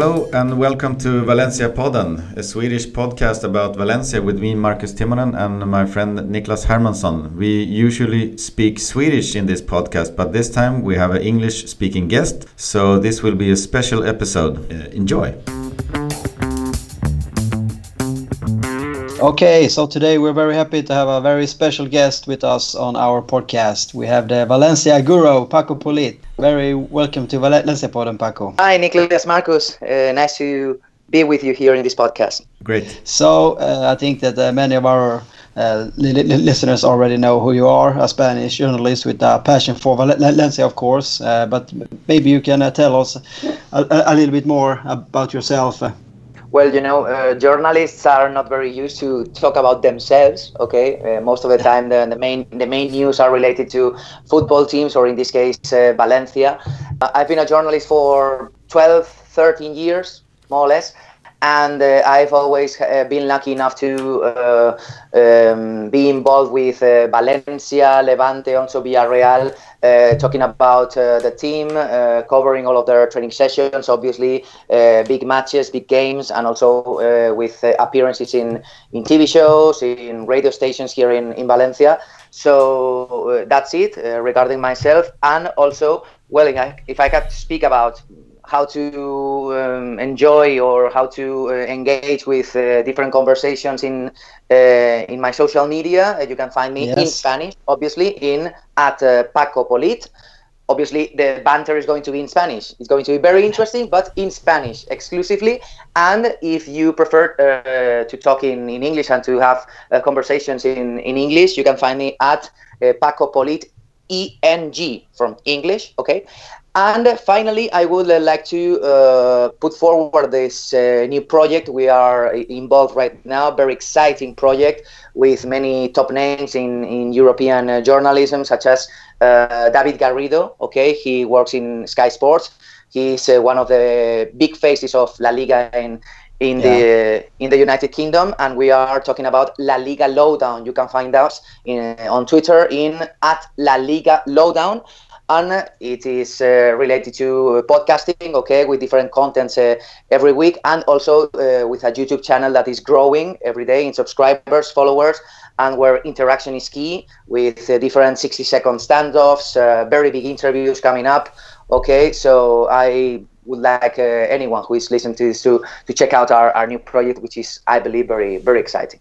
Hello and welcome to Valencia Podden, a Swedish podcast about Valencia with me, Marcus Timonen, and my friend Niklas Hermansson. We usually speak Swedish in this podcast, but this time we have an English speaking guest, so this will be a special episode. Uh, enjoy! Okay, so today we're very happy to have a very special guest with us on our podcast. We have the Valencia guru, Paco Polit. Very welcome to Valencia Podden, Paco. Hi, Nicolas Marcus. Uh, nice to be with you here in this podcast. Great. So, uh, I think that uh, many of our uh, li li listeners already know who you are, a Spanish journalist with a passion for Valencia, of course. Uh, but maybe you can uh, tell us a, a, little bit more about yourself. Well, you know, uh, journalists are not very used to talk about themselves. Okay, uh, most of the time the, the, main the main news are related to football teams, or in this case, uh, Valencia. Uh, I've been a journalist for 12, 13 years, more or less, and uh, I've always uh, been lucky enough to uh, um, be involved with uh, Valencia, Levante, also Villarreal, uh, talking about uh, the team, covering all of their training sessions, obviously big matches, big games, and also with appearances in, in TV shows, in radio stations here in, in Valencia. So that's it regarding myself, and also, well, if I could speak about how to um, enjoy or how to uh, engage with uh, different conversations in uh, in my social media. Uh, you can find me yes. in Spanish, obviously, in at uh, Paco Polit. Obviously, the banter is going to be in Spanish. It's going to be very interesting, but in Spanish exclusively. And if you prefer uh, to talk in, in English and to have conversations in, in English, you can find me at Paco Polit ENG from English, okay? And finally, I would like to uh, put forward this uh, new project we are involved right now. Very exciting project with many top names in in European uh, journalism, such as uh, David Garrido. Okay, he works in Sky Sports. He's uh, one of the big faces of La Liga in in yeah. the in the United Kingdom, and we are talking about La Liga Lowdown. You can find us in, on Twitter in at La Liga Lowdown and it is uh, related to podcasting okay with different contents uh, every week and also uh, with a youtube channel that is growing every day in subscribers followers and where interaction is key with uh, different 60 second standoffs uh, very big interviews coming up okay? So i would like uh, anyone who is listening to this to, to check out our, our new project which is i believe very very exciting.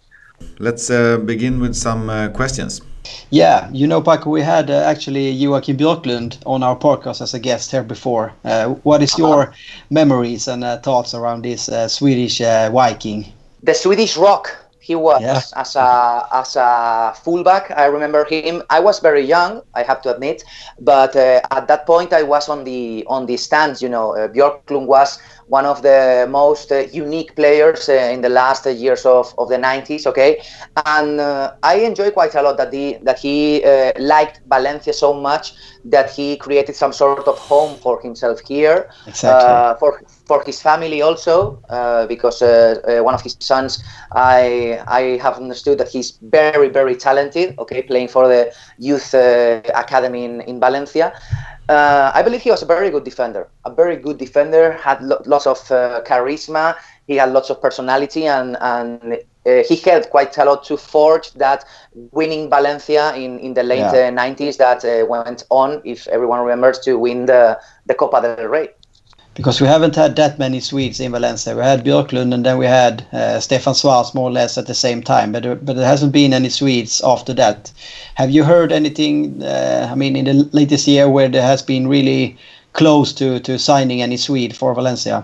Let's begin with some questions yeah, you know, Paco, we had uh, actually Joakim Björklund on our podcast as a guest here before. Uh, what is your uh-huh. memories and uh, thoughts around this uh, Swedish uh, Viking? The Swedish Rock. He was yeah. as a as a fullback. I remember him. I was very young, I have to admit, but at that point I was on the on the stands. You know, Björklund was one of the most uh, unique players uh, in the last uh, years of, of the 90s okay and uh, i enjoy quite a lot that the that he uh, liked valencia so much that he created some sort of home for himself here exactly. Uh, for for his family also because one of his sons i i have understood that he's very very talented okay playing for the youth academy in, in valencia uh, I believe he was a very good defender. A very good defender, had lo- lots of uh, charisma. He had lots of personality, and and uh, he helped quite a lot to forge that winning Valencia in, in the late yeah. 90s that uh, went on, if everyone remembers, to win the the Copa del Rey because we haven't had that many Swedes in Valencia. We had Björklund and then we had uh, Stefan Schwarz more or less at the same time, but but there hasn't been any Swedes after that. Have you heard anything? Uh, I mean, in the latest year where there has been really close to to signing any Swede for Valencia.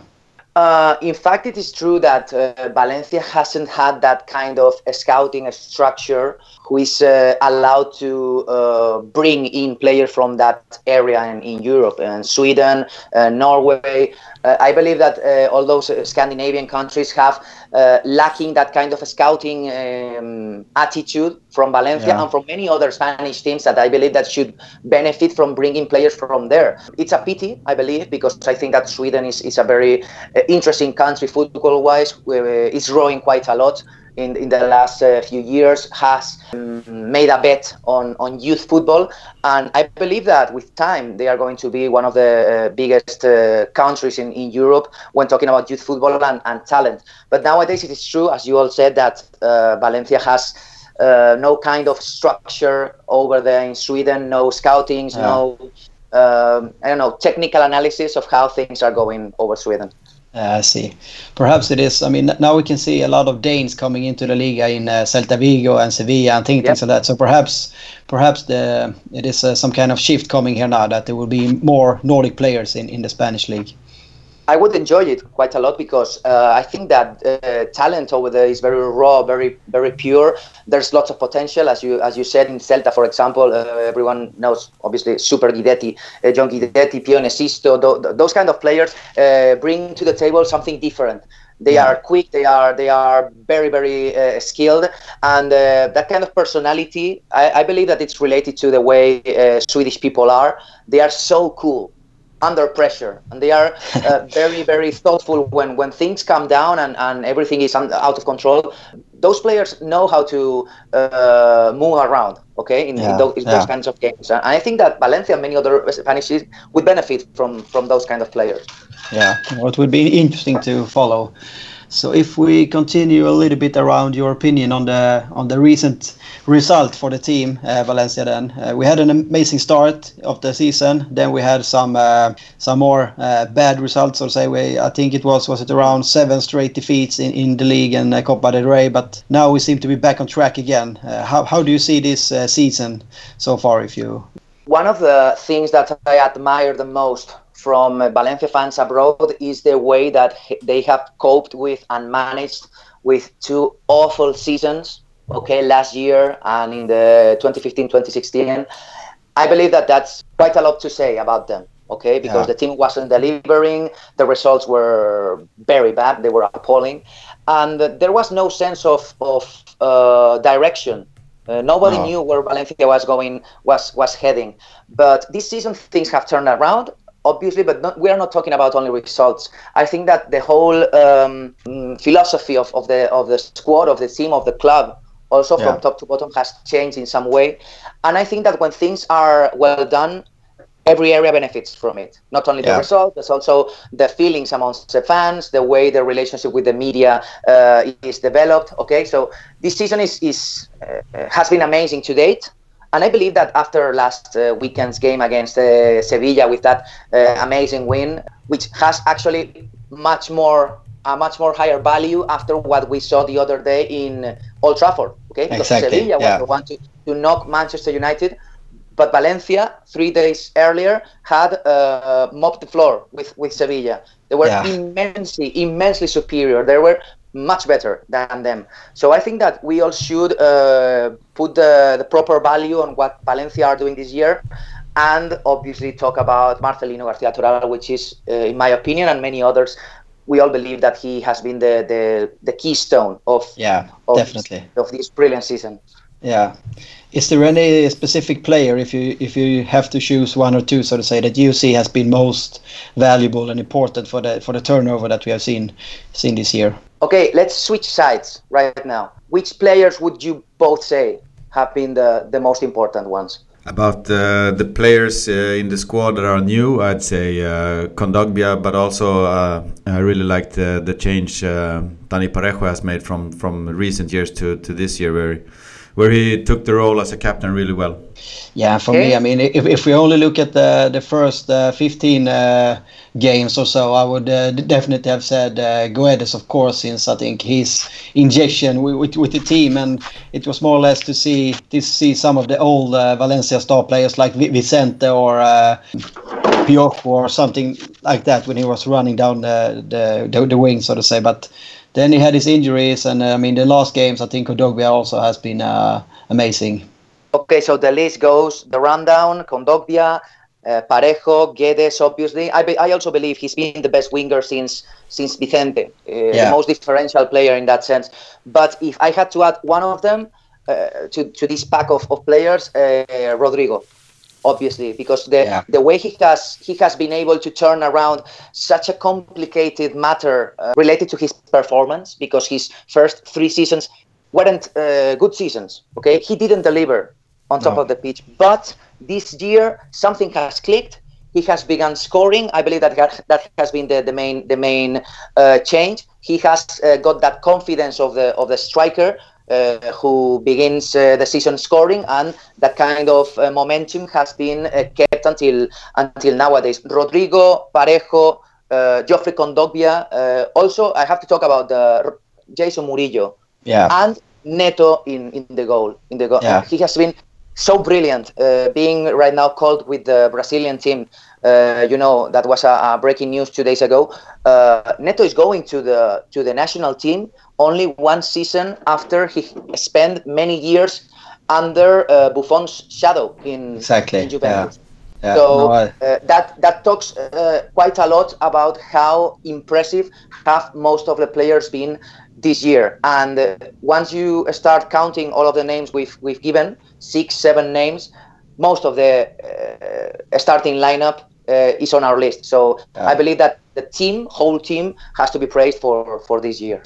Uh, in fact, it is true that uh, Valencia hasn't had that kind of scouting structure who is uh, allowed to uh, bring in players from that area in, in Europe and Sweden, uh, Norway. Uh, I believe that uh, all those uh, Scandinavian countries have uh, lacking that kind of scouting um, attitude from Valencia yeah. and from many other Spanish teams that I believe that should benefit from bringing players from there. It's a pity, I believe, because I think that Sweden is, is a very interesting country football-wise. it's growing quite a lot in, in the last uh, few years has um, made a bet on, on youth football. And I believe that with time, they are going to be one of the uh, biggest uh, countries in, in Europe when talking about youth football and, and talent. But nowadays, it is true, as you all said, that uh, Valencia has. Uh, no kind of structure over there in Sweden, no scoutings, yeah. no um, I don't know technical analysis of how things are going over Sweden. I see. Perhaps it is. I mean, now we can see a lot of Danes coming into the Liga in uh, Celta Vigo and Sevilla and things, yep. like that. So perhaps, perhaps the it is uh, some kind of shift coming here now that there will be more Nordic players in, in the Spanish league. I would enjoy it quite a lot because uh, I think that uh, talent over there is very raw, very very pure. There's lots of potential, as you as you said in Celta, for example. Uh, everyone knows, obviously, Super Guidetti, uh, John Guidetti, Pione Sisto. Th- those kind of players uh, bring to the table something different. They are quick. They are they are very very uh, skilled, and that kind of personality. I, I, believe that it's related to the way Swedish people are. They are so cool under pressure. And they are uh, very very thoughtful when when things come down and, and everything is un- out of control. Those players know how to uh, move around okay in, yeah, in, those, in yeah. those, kinds of games. And i think that valencia and many other spanish teams would benefit from from those kind of players. Yeah well, it would be interesting to follow so if we continue a little bit around your opinion on the on the recent result for the team, uh, Valencia. Then uh, we had an amazing start of the season. Then we had some uh, some more uh, bad results. Or say we, I think it was was it around seven straight defeats in, in the league and uh, Copa del Rey. But now we seem to be back on track again. Uh, how how do you see this season so far? If you one of the things that I admire the most from Valencia fans abroad is the way that they have coped with and managed with two awful seasons. Okay, last year and in the 2015-2016, I believe that that's quite a lot to say about them. Okay, because yeah. the team wasn't delivering, the results were very bad, they were appalling, and there was no sense of of uh, direction uh, nobody no. knew where Valencia was going, was was heading. But this season, things have turned around, obviously, but not, we are not talking about only results. I think that the whole um, philosophy of, of the of the squad, of the team, of the club, also yeah. from top to bottom, has changed in some way. And I think that when things are well done, every area benefits from it. Not only the yeah. result, but also the feelings amongst the fans, the way the relationship with the media uh, is developed. Okay, so this season is is uh, has been amazing to date. And I believe that after last uh, weekend's game against uh, Sevilla with that uh, amazing win, which has actually much more a much more higher value after what we saw the other day in Old Trafford. Okay, because exactly. Sevilla yeah. was the one to, to knock Manchester United, but Valencia three days earlier had uh, mopped the floor with with Sevilla. They were yeah. immensely, immensely superior. They were much better than them. So I think that we all should uh, put the, the proper value on what Valencia are doing this year and obviously talk about Marcelino Garcia Toral, which is, uh, in my opinion, and many others, we all believe that he has been the, the, the keystone of, yeah, of, definitely. of this brilliant season. Yeah. Is there any specific player, if you if you have to choose one or two, so to say, that you see has been most valuable and important for the for the turnover that we have seen seen this year? Okay, let's switch sides right now. Which players would you both say have been the, the most important ones? About uh, the players uh, in the squad that are new, I'd say uh, Kondogbia, but also uh, I really liked the change uh, Dani Parejo has made from, from recent years to, to this year, where where he took the role as a captain really well. Yeah, for okay. me, I mean, if, if we only look at the the first uh, 15 uh, games or so, I would uh, definitely have said uh, Guedes, of course, since I think his injection with, with, with, the team, and it was more or less to see to see some of the old uh, Valencia star players like Vicente or uh, Piojo or something like that when he was running down the the, the, the wing, so to say, but then he had his injuries, and uh, I mean the last games. I think Kondogbia also has been uh, amazing. Okay, so the list goes the rundown: Kondogbia, uh, Parejo, Guedes. Obviously, I, be, I also believe he's been the best winger since since Vicente, uh, yeah. the most differential player in that sense. But if I had to add one of them uh, to to this pack of, of players, uh, Rodrigo obviously because the yeah. the way he has he has been able to turn around such a complicated matter uh, related to his performance because his first three seasons weren't uh, good seasons. Okay, he didn't deliver on top No. of the pitch, but this year something has clicked. He has begun scoring. I believe that ha- that has been the, the main the main uh, change. He has uh, got that confidence of the of the striker uh, who begins uh, the season scoring, and that kind of uh, momentum has been uh, kept until until nowadays. Rodrigo, Parejo, uh, Geoffrey Kondogbia. Uh, also, I have to talk about Jeison Murillo Yeah. and Neto in, in the goal. In the goal, Yeah. he has been so brilliant. Uh, being right now called with the Brazilian team, uh, you know that was a, a breaking news two days ago. Uh, Neto is going to the to the national team only one season after he spent many years under uh, Buffon's shadow in, Exactly, in Juventus. Yeah. So No, I- uh, that that talks uh, quite a lot about how impressive have most of the players been this year. And uh, once you start counting all of the names we've we've given, six, seven names, most of the uh, starting lineup uh, is on our list. So Yeah. I believe that the team, whole team, has to be praised for for this year.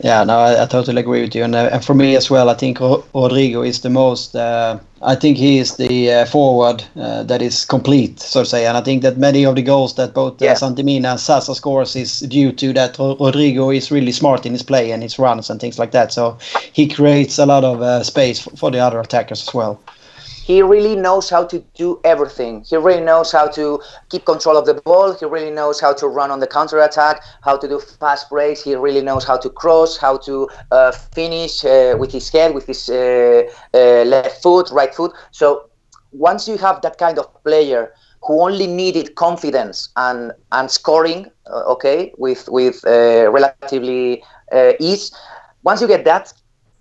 Yeah, no, I, I totally agree with you, and, uh, and for me as well, I think Rodrigo is the most. Uh, I think he is the uh, forward uh, that is complete, so to say, and I think that many of the goals that both uh, Yeah. Santi Mina and Zaza scores is due to that Rodrigo is really smart in his play and his runs and things like that. So he creates a lot of uh, space for, for the other attackers as well. He really knows how to do everything. He really knows how to keep control of the ball. He really knows how to run on the counter attack, how to do fast breaks. He really knows how to cross, how to uh, finish uh, with his head, with his uh, uh, left foot, right foot. So once you have that kind of player who only needed confidence and and scoring, uh, okay, with with uh, relatively ease, once you get that,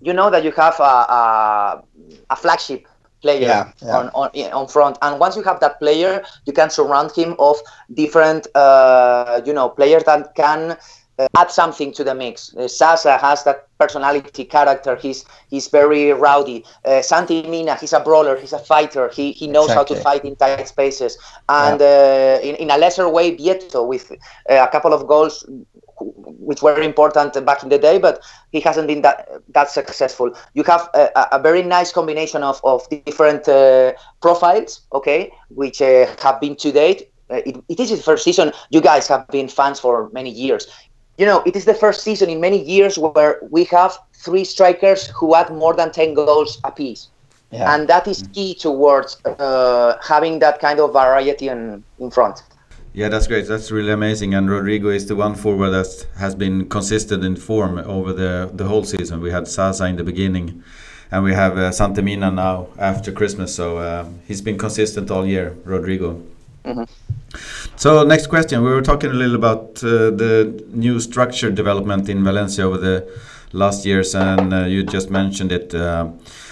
you know that you have a, a, a flagship player Yeah, yeah. on on yeah, on front. And once you have that player, you can surround him of different uh, you know players that can uh, add something to the mix. Uh, Zaza has that personality, character. He's he's very rowdy. Uh, Santi Mina, he's a brawler. He's a fighter. He he knows how to fight in tight spaces. And uh, in in a lesser way, Vietto with uh, a couple of goals. Which were important back in the day, but he hasn't been that that successful. You have a, a- very nice combination of, of different uh, profiles, okay, which uh, have been to date. Uh, it, it is the first season. You guys have been fans for many years. You know, it is the first season in many years where we have three strikers who add more than 10 goals apiece. Yeah. And that is key towards uh, having that kind of variety in, in front. Yeah, that's great. That's really amazing. And Rodrigo is the one forward that has been consistent in form over the the whole season. We had Zaza in the beginning, and we have uh, Santi Mina now after Christmas. So uh, he's been consistent all year, Rodrigo. So next question, we were talking a little about uh, the new structure development in Valencia over the last years, and uh, you just mentioned it. Uh,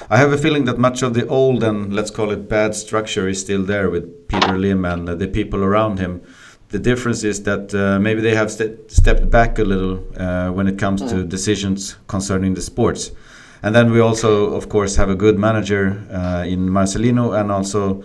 I have a feeling that much of the old and let's call it bad structure is still there with Peter Lim and uh, the people around him. The difference is that uh, maybe they have ste- stepped back a little uh, when it comes to decisions concerning the sports. And then we also, of course, have a good manager uh, in Marcelino and also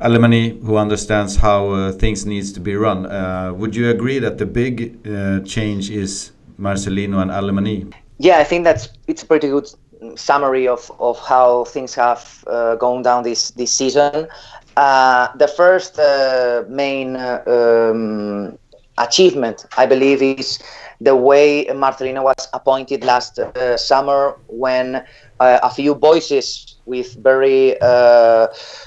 Alemany who understands how uh, things needs to be run. Uh, would you agree that the big uh, change is Marcelino and Alemany? Yeah, I think that's it's a pretty good summary of, of how things have uh, gone down this this season. Uh, the first uh, main uh, um, achievement, I believe, is the way Marcelino was appointed last uh, summer when uh, a few voices with very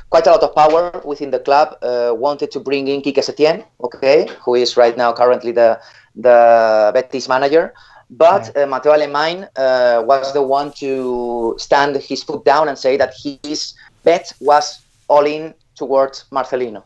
quite a lot of power within the club wanted to bring in Quique Setien, okay, who is right now currently the the Betis manager. But uh, Mateo Alemany uh, was the one to stand his foot down and say that his bet was all in towards Marcelino.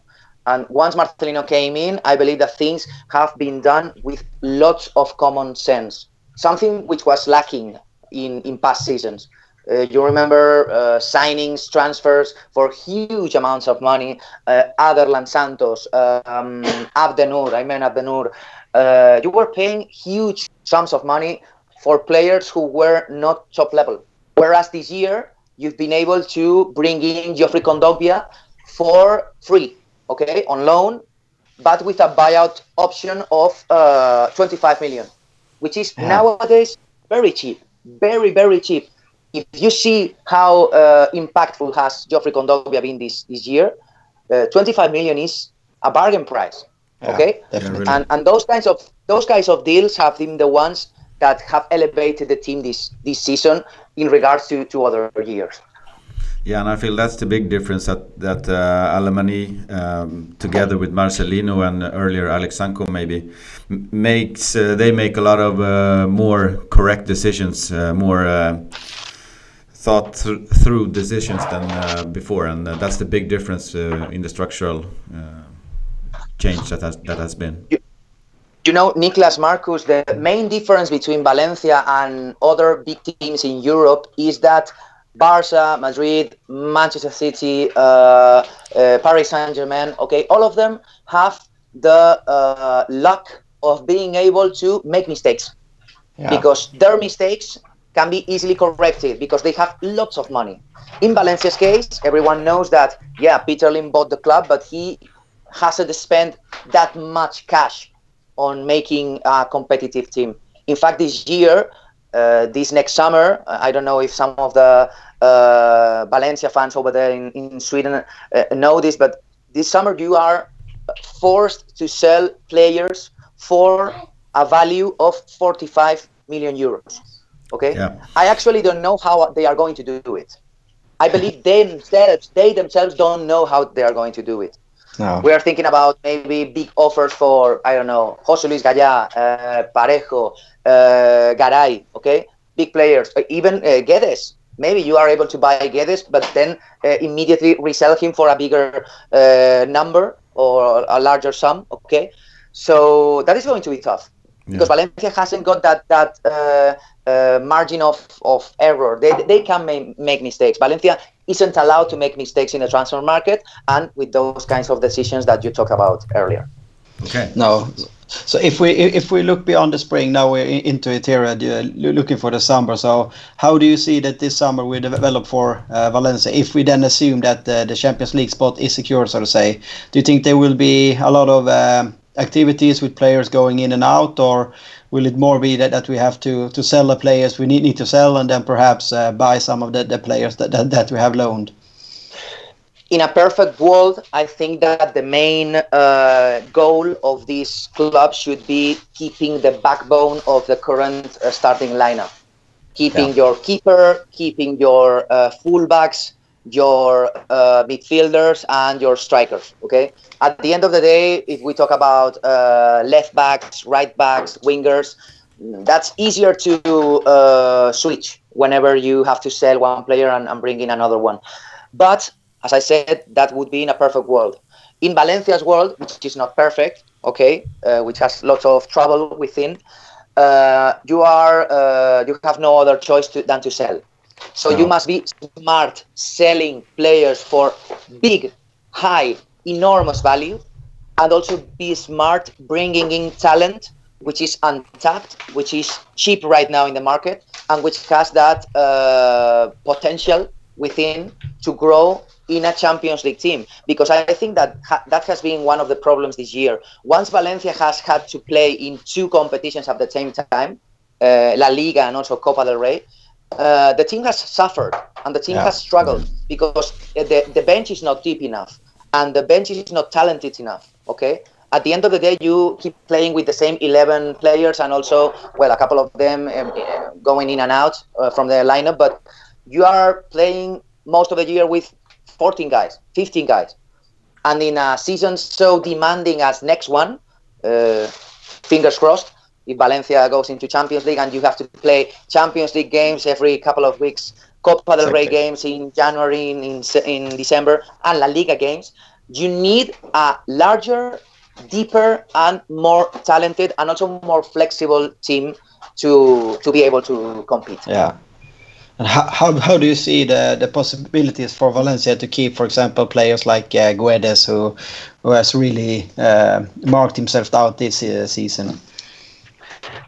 And once Marcelino came in, I believe that things have been done with lots of common sense, something which was lacking in, in past seasons. Uh, you remember uh, signings, transfers for huge amounts of money. Uh, Aderlan Santos, um, Abdennour, I mean Abdennour. Uh, you were paying huge sums of money for players who were not top level. Whereas this year, you've been able to bring in Geoffrey Kondogbia for free, okay, on loan, but with a buyout option of uh, 25 million, which is Yeah. nowadays very cheap, very, very cheap. if you see how uh, impactful has Geoffrey Kondogbia been this this year, uh, 25 million is a bargain price. Yeah, okay, definitely. and and those kinds of those kinds of deals have been the ones that have elevated the team this this season in regards to to other years. Yeah, and I feel that's the big difference that that uh, Alemany, um, together with Marcelino and earlier Alexanko, maybe makes uh, they make a lot of uh, more correct decisions, uh, more uh, thought thr- through decisions than uh, before, and uh, that's the big difference uh, in the structural uh, change that has that has been. you know, Niklas Marcus, the main difference between Valencia and other big teams in Europe is that Barca, Madrid, Manchester City, uh, uh, Paris Saint Germain, okay, all of them have the uh, luck of being able to make mistakes Yeah. because their mistakes can be easily corrected because they have lots of money. In Valencia's case, everyone knows that, yeah, Peter Lim bought the club, but he hasn't spent that much cash on making a competitive team. In fact, this year, uh, this next summer, uh, I don't know if some of the uh, Valencia fans over there in, in Sweden uh, know this, but this summer you are forced to sell players for a value of 45 million euros. Okay, Yeah. I actually don't know how they are going to do it. I believe they themselves, they themselves don't know how they are going to do it. No. We are thinking about maybe big offers for I don't know José Luis Gaya, uh, Parejo, uh, Garay. Okay, big players. Uh, even uh, Guedes. Maybe you are able to buy Guedes, but then uh, immediately resell him for a bigger uh, number or a larger sum. Okay, so that is going to be tough because Valencia hasn't got that that uh, uh, margin of, of error. They, they can ma- make mistakes. Valencia isn't allowed to make mistakes in the transfer market and with those kinds of decisions that you talked about earlier. Okay. No. So if we if we look beyond the spring, now we're in- into it here, uh, looking for the summer. So how do you see that this summer will develop for uh, Valencia? If we then assume that uh, the Champions League spot is secure, so to say, do you think there will be a lot of um, activities with players going in and out, or will it more be that, that we have to to sell the players we need, need to sell and then perhaps uh, buy some of the, the players that, that that we have loaned? in a perfect world, I think that the main uh, goal of this club should be keeping the backbone of the current uh, starting lineup, keeping Yeah. your keeper, keeping your uh, fullbacks, your uh, midfielders, and your strikers. Okay. At the end of the day, if we talk about uh, left backs, right backs, wingers, that's easier to uh, switch whenever you have to sell one player and, and bring in another one. But as I said, that would be in a perfect world. In Valencia's world, which is not perfect, okay, uh, which has lots of trouble within, uh, you are uh, you have no other choice to, than to sell. So you must be smart selling players for big, high, enormous value, and also be smart bringing in talent which is untapped, which is cheap right now in the market, and which has that uh, potential within to grow in a Champions League team. Because I think that ha- that has been one of the problems this year. Once Valencia has had to play in two competitions at the same time, uh, La Liga and also Copa del Rey, uh, the team has suffered and the team Yeah. has struggled because the, the bench is not deep enough and the bench is not talented enough. Okay. At the end of the day, you keep playing with the same 11 players and also, well, a couple of them um, uh, going in and out uh, from the lineup, but you are playing most of the year with 14 guys, 15 guys. And in a season so demanding as next one, uh, fingers crossed, if Valencia goes into Champions League and you have to play Champions League games every couple of weeks, Copa del Rey Exactly. games in January, in, in, in December, and La Liga games, you need a larger, deeper, and more talented and also more flexible team to to be able to compete. Yeah. And how, how, how do you see the, the possibilities for Valencia to keep, for example, players like uh, Guedes, who who has really uh, marked himself out this uh, season?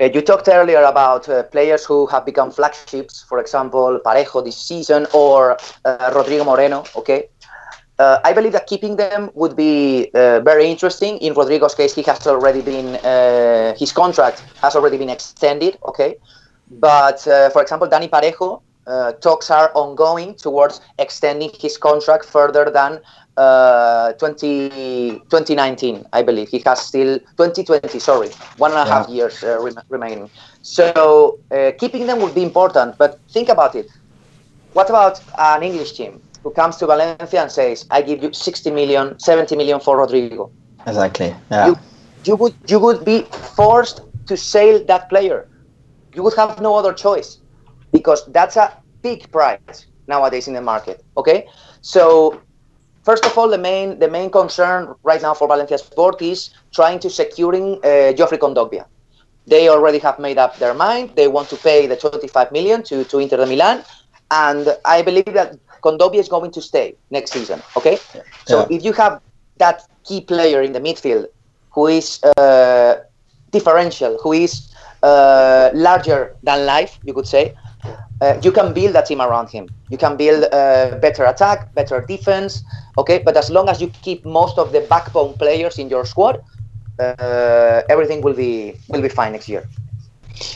Uh, you talked earlier about uh, players who have become flagships, for example, Parejo this season or uh, Rodrigo Moreno. Okay, uh, I believe that keeping them would be uh, very interesting. In Rodrigo's case, he has already been uh, his contract has already been extended. Okay, but for example, Dani Parejo uh, talks are ongoing towards extending his contract further than uh, 20, 2019, I believe. He has still 2020, sorry, one and a half Yeah. years uh, rem- remaining. So uh, keeping them would be important. But think about it. What about an English team who comes to Valencia and says, "I give you 60 million, 70 million for Rodrigo"? Exactly. Yeah. You, you would you would be forced to sell that player. You would have no other choice because that's a big price nowadays in the market. Okay, so first of all, the main the main concern right now for Valencia Sport is trying to securing uh, Geoffrey Kondogbia. They already have made up their mind. They want to pay the 25 million to, to Inter de Milan, and I believe that Kondogbia is going to stay next season. Okay, so if you have that key player in the midfield who is uh, differential, who is uh, larger than life, you could say, uh, you can build a team around him. You can build uh, better attack, better defense. Okay, but as long as you keep most of the backbone players in your squad, uh, everything will be will be fine next year.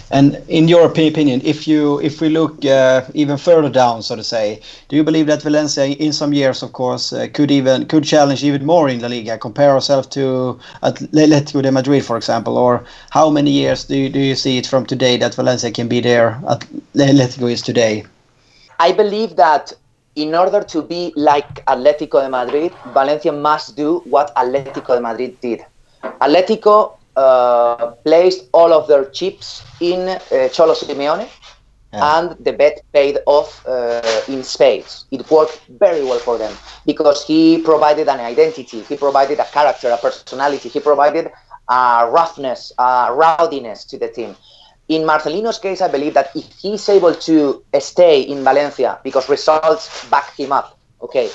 And in your opinion, if you if we look uh, even further down, so to say, do you believe that Valencia, in some years, of course, uh, could even could challenge even more in La Liga, compare ourselves to Atletico de Madrid, for example, or how many years do you, do you see it from today that Valencia can be there? At Atletico is today. I believe that in order to be like Atletico de Madrid, Valencia must do what Atletico de Madrid did. Atletico uh, placed all of their chips in uh, Cholo Simeone, Yeah. and the bet paid off uh, in spades. It worked very well for them because he provided an identity, he provided a character, a personality, he provided a roughness, a rowdiness to the team. In Marcelino's case, I believe that if he's able to stay in Valencia because results back him up, okay,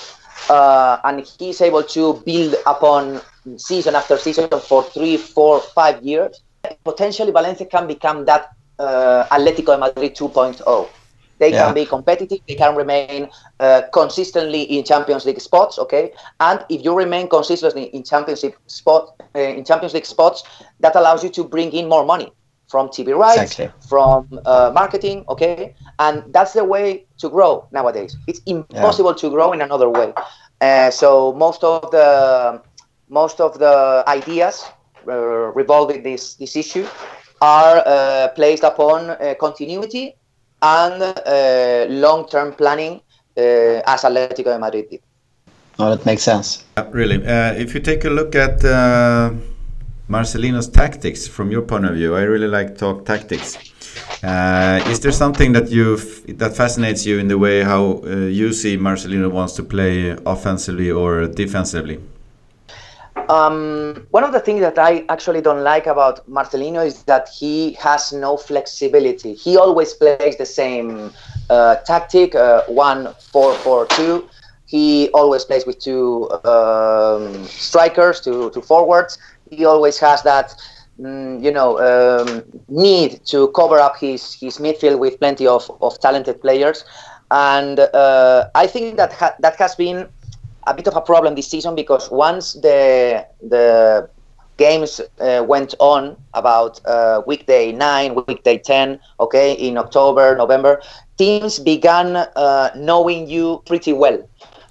uh, and he's able to build upon season after season for three, four, five years, potentially Valencia can become that uh, Atletico Madrid 2.0. They Yeah. can be competitive. They can remain uh, consistently in Champions League spots. Okay, and if you remain consistently in Champions League spot uh, in Champions League spots, that allows you to bring in more money from TV rights, Exactly. from uh, marketing. Okay, and that's the way to grow nowadays. It's impossible to grow in another way. Uh, so most of the most of the ideas revolving this this issue are uh, placed upon uh, continuity and uh, long-term planning uh, as Atletico de Madrid did. No, that makes sense. Uh, really, uh, if you take a look at uh, Marcelino's tactics from your point of view, I really like talk tactics. Uh, is there something that you that fascinates you in the way how uh, you see Marcelino wants to play offensively or defensively? Um, one of the things that I actually don't like about Marcelino is that he has no flexibility. He always plays the same uh, tactic, uh, one four four two. He always plays with two um, strikers, two two forwards. He always has that, mm, you know, um, need to cover up his his midfield with plenty of, of talented players, and uh, I think that ha- that has been a bit of a problem this season because once the the games uh, went on about uh, weekday 9 weekday 10 okay in october november teams began uh, knowing you pretty well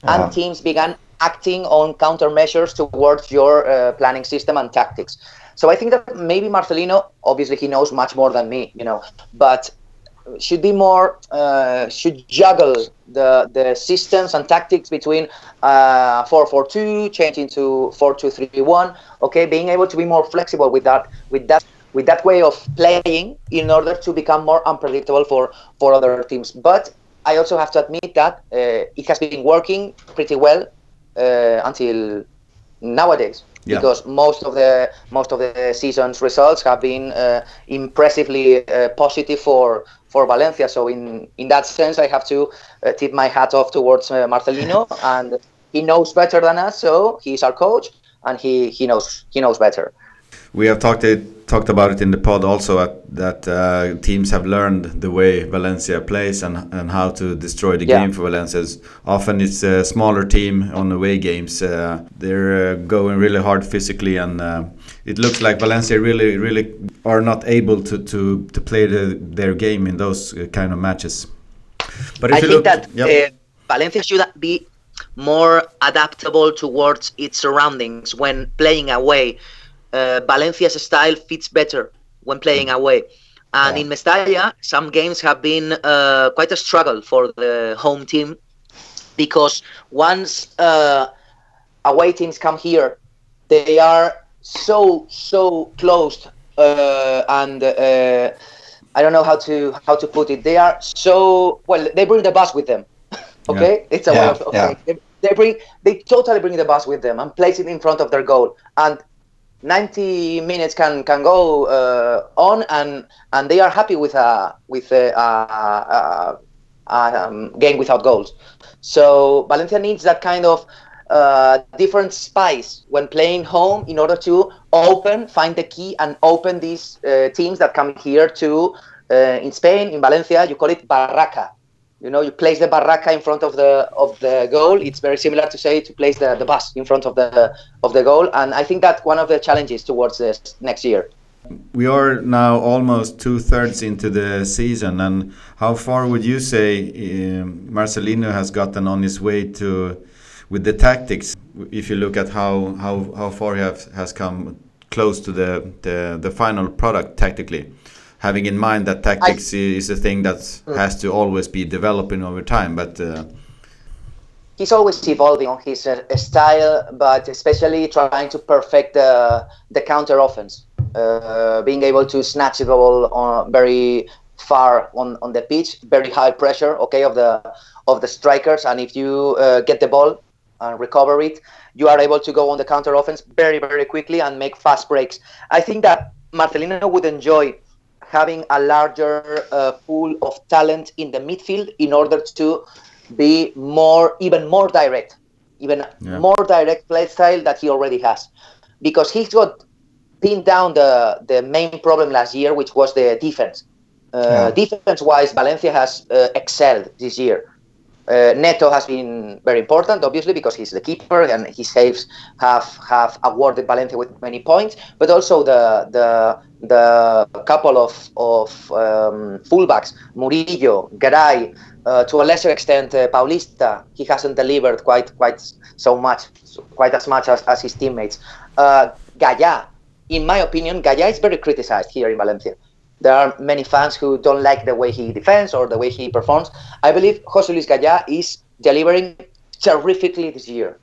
Uh-huh. and teams began acting on countermeasures towards your uh, planning system and tactics so i think that maybe marcelino obviously he knows much more than me you know but should be more uh, should juggle the the systems and tactics between uh, 442 changing to 4231 okay? Being able to be more flexible with that with that with that way of playing in order to become more unpredictable for for other teams. But i also have to admit that uh, it has been working pretty well uh, until nowadays. Yeah. because most of the most of the season's results have been uh, impressively uh, positive for for Valencia. So in in that sense, I have to uh, tip my hat off towards uh, Marcelino, and he knows better than us. So he's our coach, and he he knows he knows better. We have talked it, talked about it in the pod also at, that uh, teams have learned the way Valencia plays and and how to destroy the Yeah. game for Valencia. Often it's a smaller team on away games. Uh, they're uh, going really hard physically, and uh, it looks like Valencia really really are not able to to, to play the, their game in those uh, kind of matches. But I think look, that yep. uh, Valencia should be more adaptable towards its surroundings when playing away. Uh, Valencia's style fits better when playing mm. away. And yeah. in Mestalla, some games have been uh, quite a struggle for the home team because once uh, away teams come here, they are so so closed uh, and uh, I don't know how to how to put it. They are so well. They bring the bus with them. okay, yeah. it's a yeah. way of. Okay. Yeah. They, they bring they totally bring the bus with them and place it in front of their goal and 90 minutes can can go uh, on and and they are happy with a with a, a, a, a um, game without goals. So valencia needs that kind of uh, different spice when playing home in order to open find the key and open these uh, teams that come here to uh, in spain in valencia you call it barraca you know you place the barraca in front of the of the goal. It's very similar to say to place the, the bus in front of the of the goal. And i think that's one of the challenges towards this next year. We are now almost two thirds into the season. And how far would you say uh, marcelino has gotten on his way to with the tactics? If you look at how how how far he have, has come close to the, the the final product tactically having in mind that tactics I, is a thing that mm. has to always be developing over time. But uh, he's always evolving on his uh, style, but especially trying to perfect the the counter offense, uh, being able to snatch the ball on very far on, on the pitch, very high pressure, okay, of the of the strikers, and if you uh, get the ball and recover it, you are able to go on the counter offense very very quickly and make fast breaks. I think that Marcelino would enjoy having a larger uh, pool of talent in the midfield in order to be more, even more direct, even yeah. more direct play style that he already has, because he's got pinned down the the main problem last year, which was the defense. Uh, yeah. Defense-wise, Valencia has uh, excelled this year. Uh, Neto has been very important, obviously, because he's the keeper and his saves have have awarded Valencia with many points. But also the the the couple of of um, fullbacks, Murillo, Garay, uh, to a lesser extent uh, Paulista. He hasn't delivered quite quite so much, quite as much as, as his teammates. Uh, Gaya, in my opinion, Gaya is very criticized here in Valencia there are many fans who don't like the way he defends or the way he performs. I believe Jose Luis Gaya is delivering terrifically this year.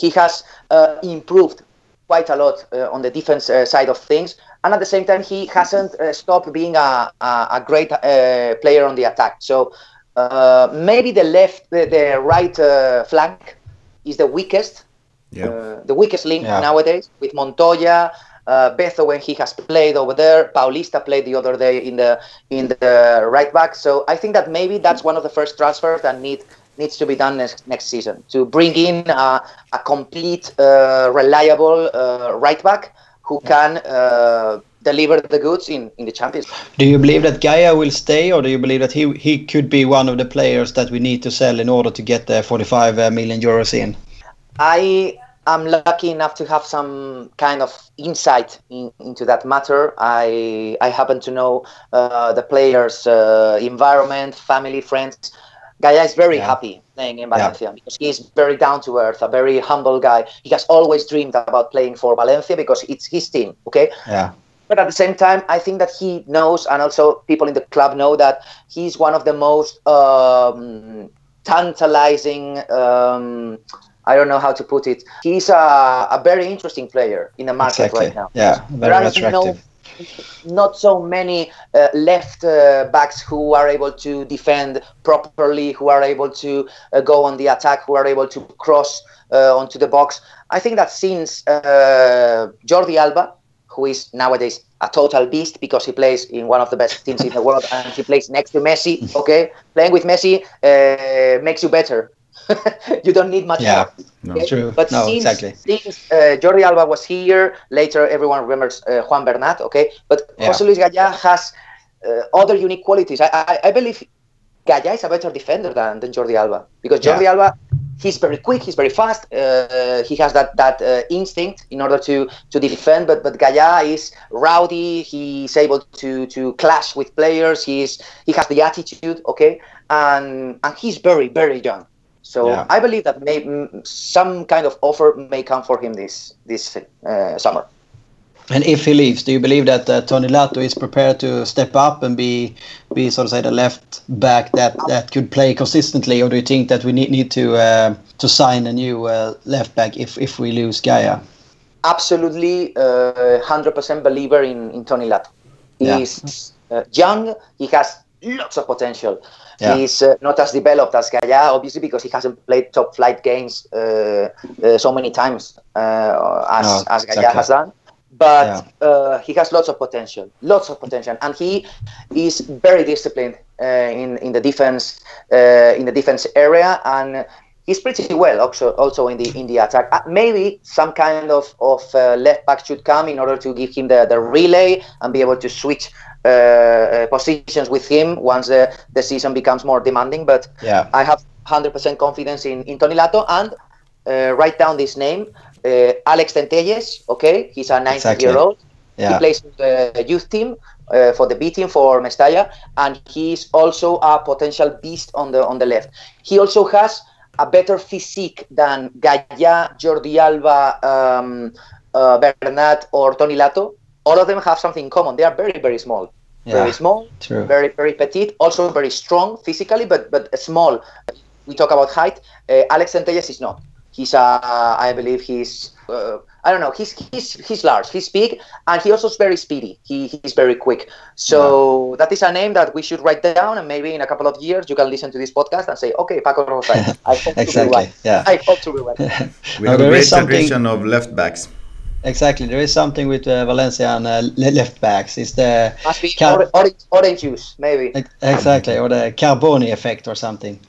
He has uh, improved quite a lot uh, on the defense uh, side of things, and at the same time, he hasn't uh, stopped being a, a, a great uh, player on the attack. So uh, maybe the left, the, the right flank is the weakest, yeah. the weakest link yeah. nowadays with Montoya uh, Beto when he has played over there. Paulista played the other day in the in the right back. So I think that maybe that's one of the first transfers that need needs to be done next next season to bring in uh, a complete, uh, reliable uh, right back who can uh, deliver the goods in, in the Champions. Do you believe that Gaya will stay, or do you believe that he he could be one of the players that we need to sell in order to get the 45 uh, euros in? I I'm lucky enough to have some kind of insight in, into that matter. I I happen to know uh, the players' uh, environment, family, friends. Gaya is very yeah. happy playing in Valencia yeah. because he is very down to earth, a very humble guy. He has always dreamed about playing for Valencia because it's his team. Okay. Yeah. But at the same time, I think that he knows, and also people in the club know that he's one of the most um, tantalizing. Um, I don't know how to put it. He's a, a very interesting player in the market exactly. right now. Yeah, very attractive. No, not so many uh, left uh, backs who are able to defend properly, who are able to uh, go on the attack, who are able to cross uh, onto the box. I think that since uh, Jordi Alba, who is nowadays a total beast because he plays in one of the best teams in the world and he plays next to Messi. Okay, playing with Messi uh, makes you better you don't need much yeah. No, true. But no, since, exactly. since uh, Jordi Alba was here, later everyone remembers uh, Juan Bernat, okay? But yeah. Jose Luis Gaya has uh, other unique qualities. I, I, I, believe Gaya is a better defender than, than Jordi Alba because Jordi yeah. Alba he's very quick, he's very fast. Uh, he has that that uh, instinct in order to to defend. But but Gaya is rowdy. He's able to to clash with players. He's he has the attitude. Okay, and and he's very very young. So Yeah. I believe that may, mm, some kind of offer may come for him this this uh, summer. And if he leaves, do you believe that uh, Toni Lato is prepared to step up and be, be sort of say the left back that, that could play consistently, or do you think that we need need to uh, to sign a new uh, left back if if we lose Gaya? absolutely uh, 100% believer in, in Tony Lato. Yeah. He's uh, young, he has lots of potential. Yeah. He's uh, not as developed as Gaya, obviously, because he hasn't played top flight games uh, uh, so many times uh, as, No, as Gaya exactly. has done. But uh, he has lots of potential, lots of potential, and he is very disciplined uh, in in the defense uh, in the defense area, and he's pretty well also also in the in the attack. Uh, maybe some kind of of uh, left back should come in order to give him the, the relay and be able to switch positions with him once the, the season becomes more demanding. But Yeah. I have 100% confidence in, in Toni Lato and uh, write down this name, uh, Alex Centelles. Okay, he's a 19 Exactly. year old. He plays the youth team uh, for the B team for Mestalla, and he's also a potential beast on the on the left. He also has a better physique than Gaya, Jordi Alba, um, uh, Bernat, or Toni Lato. All of them have something in common. They are very very small, Yeah. very small, True. very very petite, also very strong physically, but but small. We talk about height. Uh, Alex Centelles is not. He's uh, I believe he's uh, I don't know. He's he's he's large. He's big, and he also is very speedy. He he's very quick. So that is a name that we should write down, and maybe in a couple of years you can listen to this podcast and say, okay, Paco was right. I hope to be Exactly. right. Yeah. I hope to be right. We have a great is something- tradition of left backs. Exactly. There is something with uh, Valencia and uh, left backs. It's the Must be Car- orange, orange juice, maybe. exactly or the Carboni effect or something.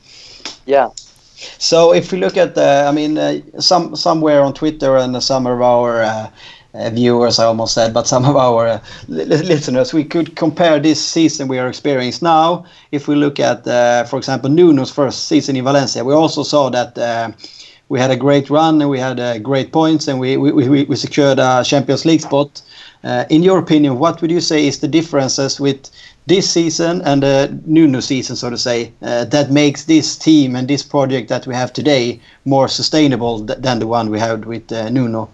Yeah. So if we look at the, I mean, uh, some somewhere on Twitter and some of our uh, uh, viewers, I almost said, but some of our uh, li- li- listeners, we could compare this season we are experiencing now. If we look at, uh, for example, Nuno's first season in Valencia, we also saw that uh, we had a great run and we had uh, great points and we we, we, we secured a Champions League spot. Uh, in your opinion, what would you say is the differences with this season and the Nuno season, so to say, uh, that makes this team and this project that we have today more sustainable th- than the one we had with uh, Nuno?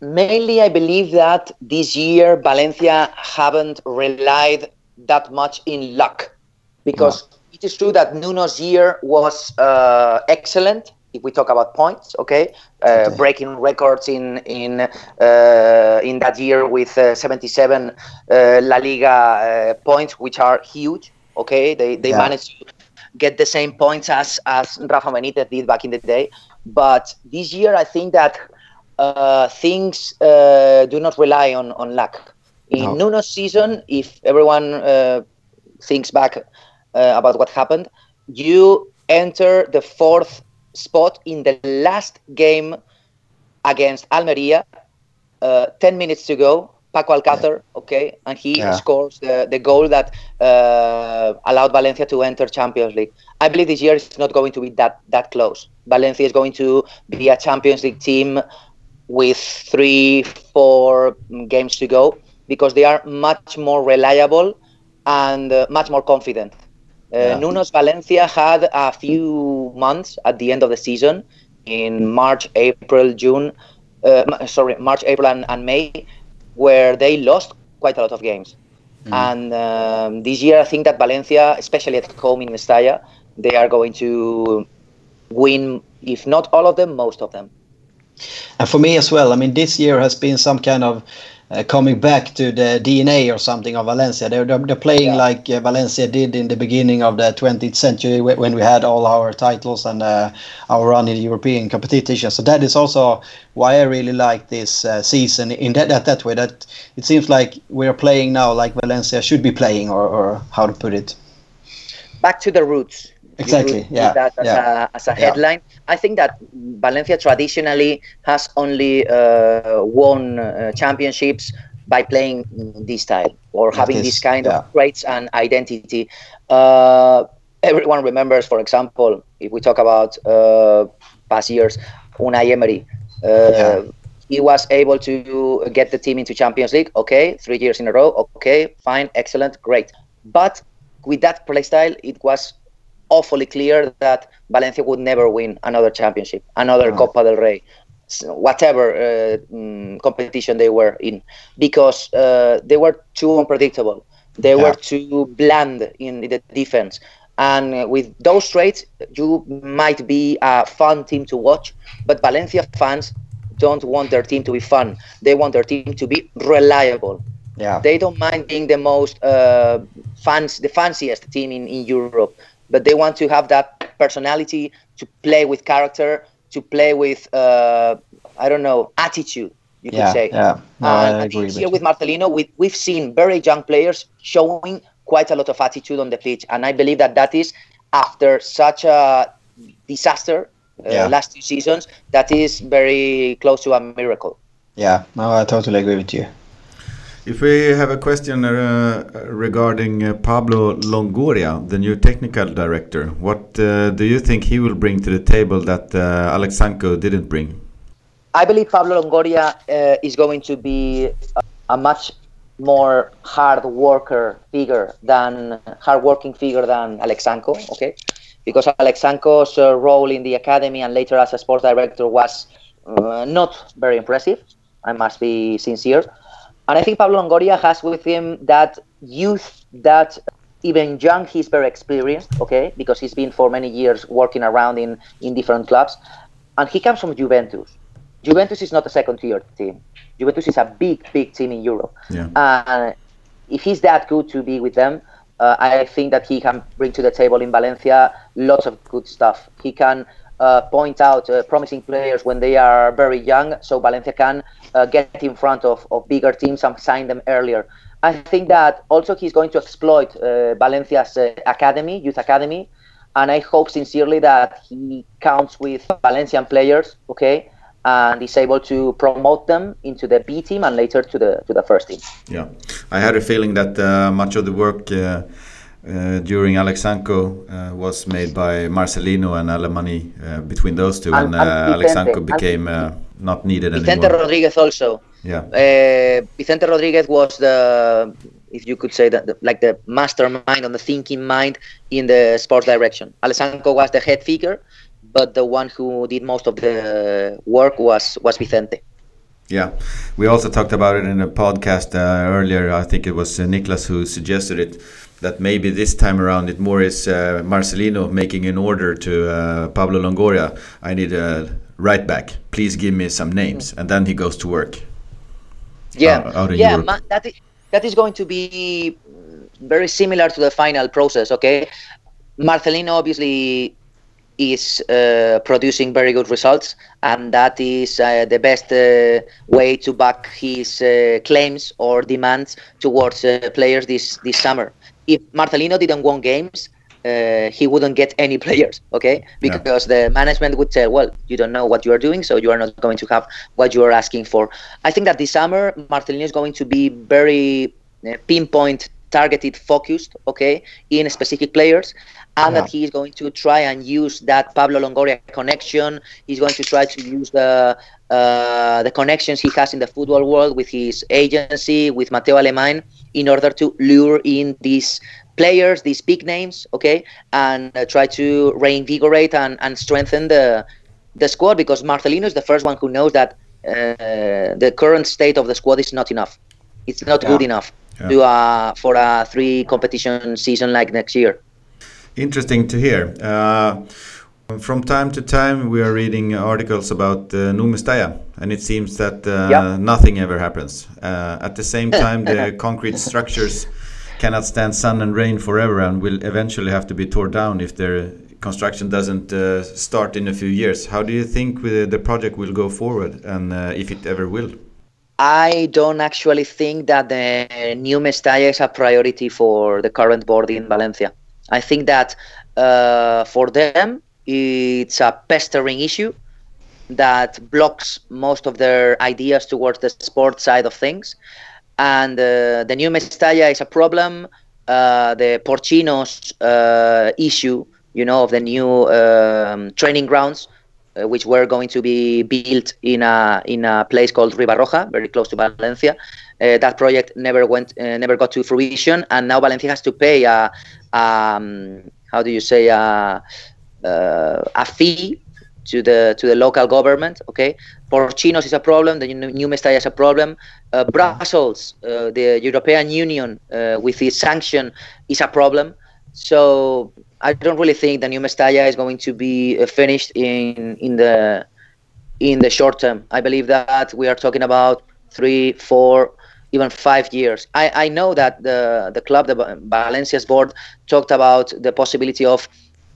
Mainly, I believe that this year Valencia haven't relied that much in luck, because it is true that Nuno's year was uh, excellent. If we talk about points, okay, uh, Okay. breaking records in in uh, in that year with uh, 77 uh, La Liga uh, points, which are huge. Okay, they they Yeah. managed to get the same points as as Rafa Benitez did back in the day. But this year, I think that uh, things uh, do not rely on, on luck. In No. Nuno's season, if everyone uh, thinks back uh, about what happened, you enter the fourth spot in the last game against Almeria. Uh, 10 minutes to go. Paco Alcácer, okay, and he Yeah. scores the, the goal that uh, allowed Valencia to enter Champions League. I believe this year it's not going to be that that close. Valencia is going to be a Champions League team with three, four games to go because they are much more reliable and uh, much more confident. Uh, Yeah. Nuno's Valencia had a few months at the end of the season in March, April, June, uh, sorry, March, April, and, and May, where they lost quite a lot of games. And um, this year, I think that Valencia, especially at home in Mestalla, they are going to win, if not all of them, most of them. And for me as well, I mean, this year has been some kind of uh, coming back to the DNA or something of Valencia. They're, they're, playing Yeah. like uh, Valencia did in the beginning of the 20th century when we had all our titles and uh, our run in European competition. So that is also why I really like this uh, season in that, that that way. That it seems like we're playing now like Valencia should be playing, or, or how to put it. back to the roots. Exactly, yeah, That as yeah, a, as a yeah. headline. I think that Valencia traditionally has only uh, won uh, championships by playing this style or Like having this, this kind yeah. of traits and identity. Uh, everyone remembers, for example, if we talk about uh, past years, Unai Emery. Uh, yeah. He was able to get the team into Champions League. Okay, three years in a row. Okay, fine, excellent, great. But with that play style, it was awfully clear that Valencia would never win another championship, another oh. Copa del Rey, whatever uh, mm, competition they were in, because uh, they were too unpredictable. They yeah. were too bland in the defense. And with those traits, you might be a fun team to watch, but Valencia fans don't want their team to be fun. They want their team to be reliable. Yeah. They don't mind being the most uh, fans, the fanciest team in, in Europe, but they want to have that personality to play with character, to play with, uh, I don't know, attitude. You yeah, could say. Yeah. No, and I agree here with, with Marcelino, we, we've seen very young players showing quite a lot of attitude on the pitch, and I believe that that is after such a disaster uh, yeah. last two seasons that is very close to a miracle. Yeah, no, I totally agree with you. If we have a question uh, regarding uh, Pablo Longoria, the new technical director, what uh, do you think he will bring to the table that uh, Alexanko didn't bring? I believe Pablo Longoria uh, is going to be a, a much more hard worker figure than hard working figure than Alexanko. Okay, because Alexanko's uh, role in the academy and later as a sports director was uh, not very impressive. I must be sincere, and I think Pablo Longoria has with him that youth that even young he's very experienced. Okay, because he's been for many years working around in in different clubs, and he comes from Juventus. Juventus is not a second tier team. Juventus is a big, big team in Europe. Yeah. And if he's that good to be with them, uh, I think that he can bring to the table in Valencia lots of good stuff. He can uh, point out uh, promising players when they are very young, so Valencia can uh, get in front of, of bigger teams and sign them earlier. I think that also he's going to exploit uh, Valencia's uh, academy, youth academy, and I hope sincerely that he counts with Valencian players, okay, and is able to promote them into the B team and later to the to the first team. Yeah, I had a feeling that much of the work uh, uh, during Alexanko uh, was made by Marcelino and Alemany uh, between those two, and, and, and uh, Alexanko became not needed Vicente anymore. Rodriguez also. Yeah. Vicente Rodriguez was the if you could say that the, like the mastermind on the thinking mind in the sports direction. Alexanko was the head figure, but the one who did most of the work was was Vicente. Yeah, we also talked about it in a podcast uh, earlier. I think it was uh, Niklas who suggested it that maybe this time around it more is uh, Marcelino making an order to uh, Pablo Longoria. I need a right back. Please give me some names, and then he goes to work. Yeah, out, out yeah, that is, that is going to be very similar to the final process. Okay, Marcelino obviously is uh, producing very good results, and that is uh, the best uh, way to back his uh, claims or demands towards uh, players this this summer. If Marcelino didn't win games, uh, he wouldn't get any players, okay? Because yeah. the management would say, well, you don't know what you are doing, so you are not going to have what you are asking for. I think that this summer, Marcelino is going to be very pinpoint targeted focused okay in specific players and yeah. that he is going to try and use that Pablo Longoria connection. He's going to try to use the uh, the connections he has in the football world with his agency, with Mateu Alemany, in order to lure in these players, these big names, okay, and uh, try to reinvigorate and, and strengthen the the squad because Marcelino is the first one who knows that uh, the current state of the squad is not enough. It's not yeah. good enough yeah. to, uh, for a three competition season like next year. Interesting to hear. Uh, from time to time, we are reading articles about uh, Nou Mestalla, and it seems that uh, yep. nothing ever happens. Uh, at the same time, the concrete structures cannot stand sun and rain forever and will eventually have to be torn down if their construction doesn't uh, start in a few years. How do you think the project will go forward, and uh, if it ever will? I don't actually think that the new Mestalla is a priority for the current board in Valencia. I think that uh, for them it's a pestering issue that blocks most of their ideas towards the sport side of things. And uh, the new Mestalla is a problem. Uh, the Porxinos uh, issue you know, of the new um, training grounds, uh, which were going to be built in a in a place called Ribarroja, very close to Valencia. Uh, that project never went, uh, never got to fruition, and now Valencia has to pay a, um, how do you say, a, a fee to the to the local government. Okay, Porxinos is a problem. The new Mestalla is a problem. Uh, Brussels, uh, the European Union, uh, with its sanction, is a problem. So I don't really think the new Mestalla is going to be uh, finished in in the in the short term. I believe that we are talking about three, four, even five years. I, I know that the the club, the Valencia's board, talked about the possibility of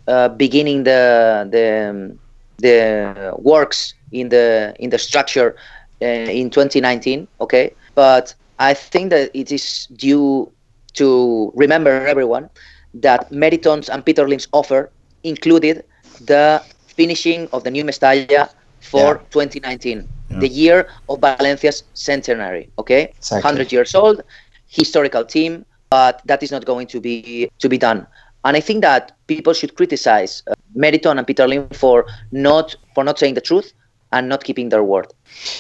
uh, beginning the the the works in the in the structure uh, in 2019 okay but i think that it is due to remember everyone that Meriton's and Peter Lim's offer included the finishing of the new Mestalla for yeah. 2019 yeah. the year of Valencia's centenary okay exactly. 100 years old historical team but that is not going to be to be done and I think that people should criticize uh, Meriton and Peter Lim for not for not saying the truth and not keeping their word.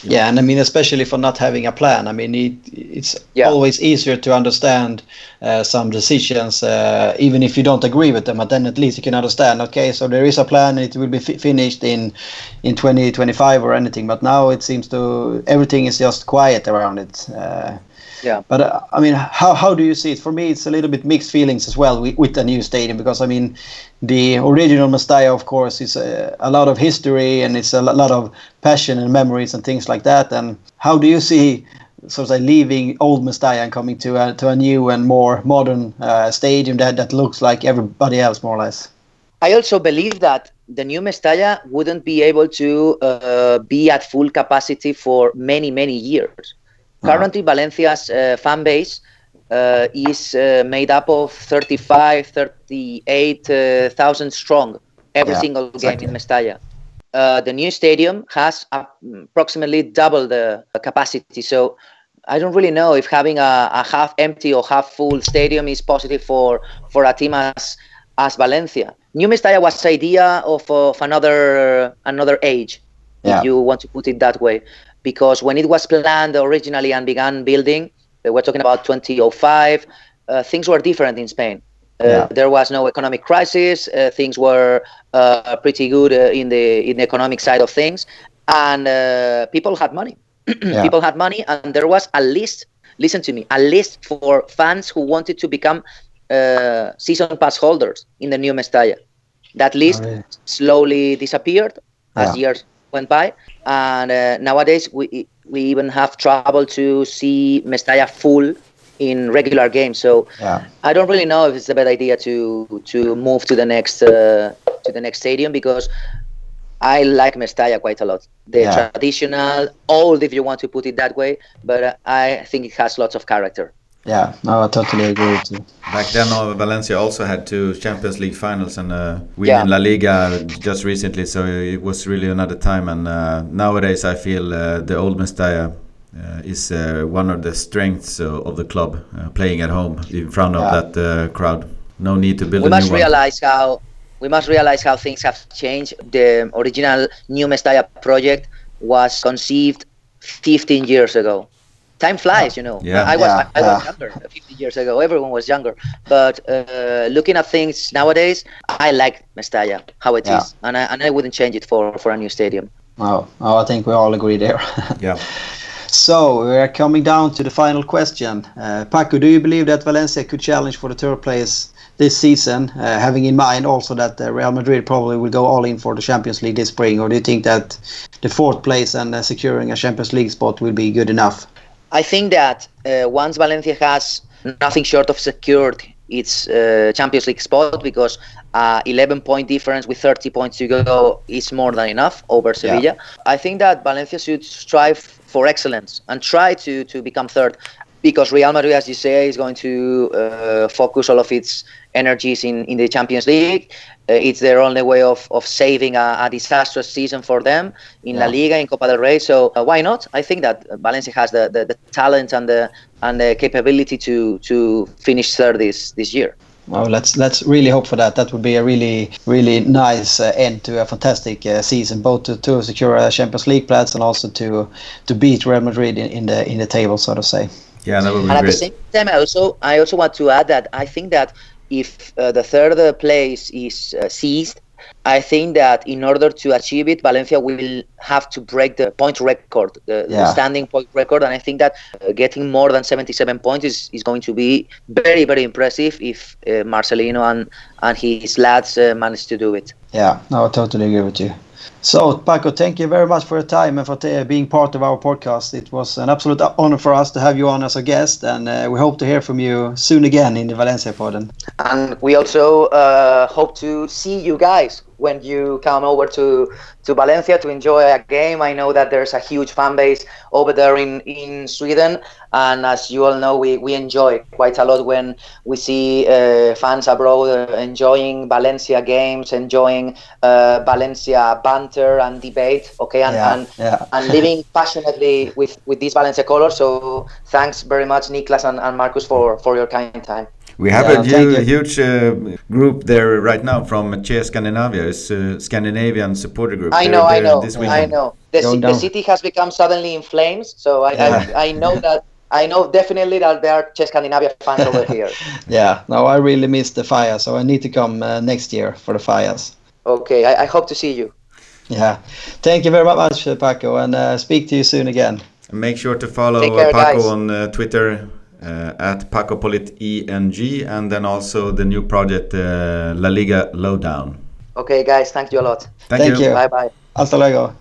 Yeah, and I mean, especially for not having a plan. I mean, it, it's yeah. always easier to understand uh, some decisions, uh, even if you don't agree with them. But then at least you can understand. Okay, so there is a plan. It will be finished in in 2025 or anything. But now it seems to everything is just quiet around it. Uh, yeah. But uh, I mean, how how do you see it? For me, it's a little bit mixed feelings as well with, with the new stadium because I mean, the original Mestalla, of course, is a, a, lot of history and it's a lot of passion and memories and things like that. And how do you see? So of say leaving old Mestalla and coming to a, to a new and more modern uh, stadium that, that looks like everybody else more or less. I also believe that the new Mestalla wouldn't be able to uh, be at full capacity for many many years. Currently, Valencia's uh, fan base uh, is uh, made up of 35, 38,000 strong every yeah, single game in Mestalla. Uh, the new stadium has approximately double the capacity. So I don't really know if having a, a, half empty or half full stadium is positive for, for a team as, as Valencia. New Mestalla was idea of, of another another age, yeah. if you want to put it that way because when it was planned originally and began building, uh, we're talking about 2005, uh, things were different in Spain. Uh, yeah. There was no economic crisis. Uh, things were uh, pretty good uh, in the in the economic side of things, and people had money. yeah. People had money, and there was a list. Listen to me, a list for fans who wanted to become season pass holders in the new Mestalla. That list oh, slowly disappeared as yeah. years went by, and uh, nowadays we we even have trouble to see Mestalla full in regular games. So yeah. I don't really know if it's a bad idea to to move to the next uh, to the next stadium because I like Mestalla quite a lot. The yeah. traditional, old, if you want to put it that way, but I think it has lots of character. Yeah, no, I totally agree with you. Back then, uh, Valencia also had two Champions League finals and uh, we yeah. in La Liga just recently, so it was really another time. And uh, nowadays, I feel uh, the old Mestalla uh, is uh, one of the strengths of the club, playing at home in front of yeah. that crowd. No need to build. We must realize one. how we must realize how things have changed. The original New Mestalla project was conceived 15 years ago time flies you know. yeah. i was yeah, I, I, was younger 50 years ago. Everyone was younger. But uh, looking at things nowadays i like mestalla how it is, and I, and I wouldn't change it for for a new stadium. Oh, oh i think we all agree there. Yeah. So we're coming down to the final question. Uh, paco do you believe that valencia could challenge for the third place this season, uh, having in mind also that uh, Real Madrid probably will go all in for the Champions League this spring, or do you think that the fourth place and uh, securing a Champions League spot will be good enough? I think that uh, once Valencia has nothing short of secured its uh, Champions League spot because uh, 11 point difference with 30 points to go is more than enough over Sevilla. Yeah. I think that Valencia should strive for excellence and try to, to become third because Real Madrid, as you say, is going to uh, focus all of its energies in, in the Champions League. Uh, it's their only way of, of saving a, a disastrous season for them in yeah. La Liga, in Copa del Rey. So uh, why not? I think that Valencia has the, the, the, talent and the and the capability to to finish third this this year. Well, let's let's really hope for that. That would be a really really nice uh, end to a fantastic uh, season, both to, to secure a Champions League place and also to to beat Real Madrid in, in the in the table, so to say. Yeah, that would be and great. at the same time, I also I also want to add that I think that if uh, the third place is uh, seized, I think that in order to achieve it, Valencia will have to break the point record, the, the standing point record, and I think that uh, getting more than 77 points is, is going to be very very impressive if uh, Marcelino and and his lads uh, manage to do it. Yeah, no, I totally agree with you. So, Paco, thank you very much for your time and for t- being part of our podcast. It was an absolute honor for us to have you on as a guest, and uh, we hope to hear from you soon again in the Valencia Podden. And we also uh, hope to see you guys when you come over to, to Valencia to enjoy a game. I know that there's a huge fan base over there in, in Sweden. And as you all know, we, we enjoy quite a lot when we see uh, fans abroad enjoying Valencia games, enjoying uh, Valencia banter and debate, okay, and, Yeah, and, yeah. and living passionately with, with these Valencia colors. So thanks very much, Niklas and, and Marcus, for, for your kind time. We have Yeah, a hu- huge uh, group there right now from Che Scandinavia. It's a Scandinavian supporter group. I They're know, I know, I know. The, Going ci- the city has become suddenly in flames, so I, Yeah. I, I know that I know definitely that there are Che Scandinavia fans over here. Yeah, no, I really miss the fire, so I need to come uh, next year for the fires. Okay, I, I hope to see you. Yeah, thank you very much, uh, Paco, and uh, speak to you soon again. And make sure to follow care, uh, Paco guys. on uh, Twitter uh, at PacoPolitENG and then also the new project uh, La Liga Lowdown. Okay, guys, thank you a lot. Thank, Thank you. you. Bye bye. Hasta luego.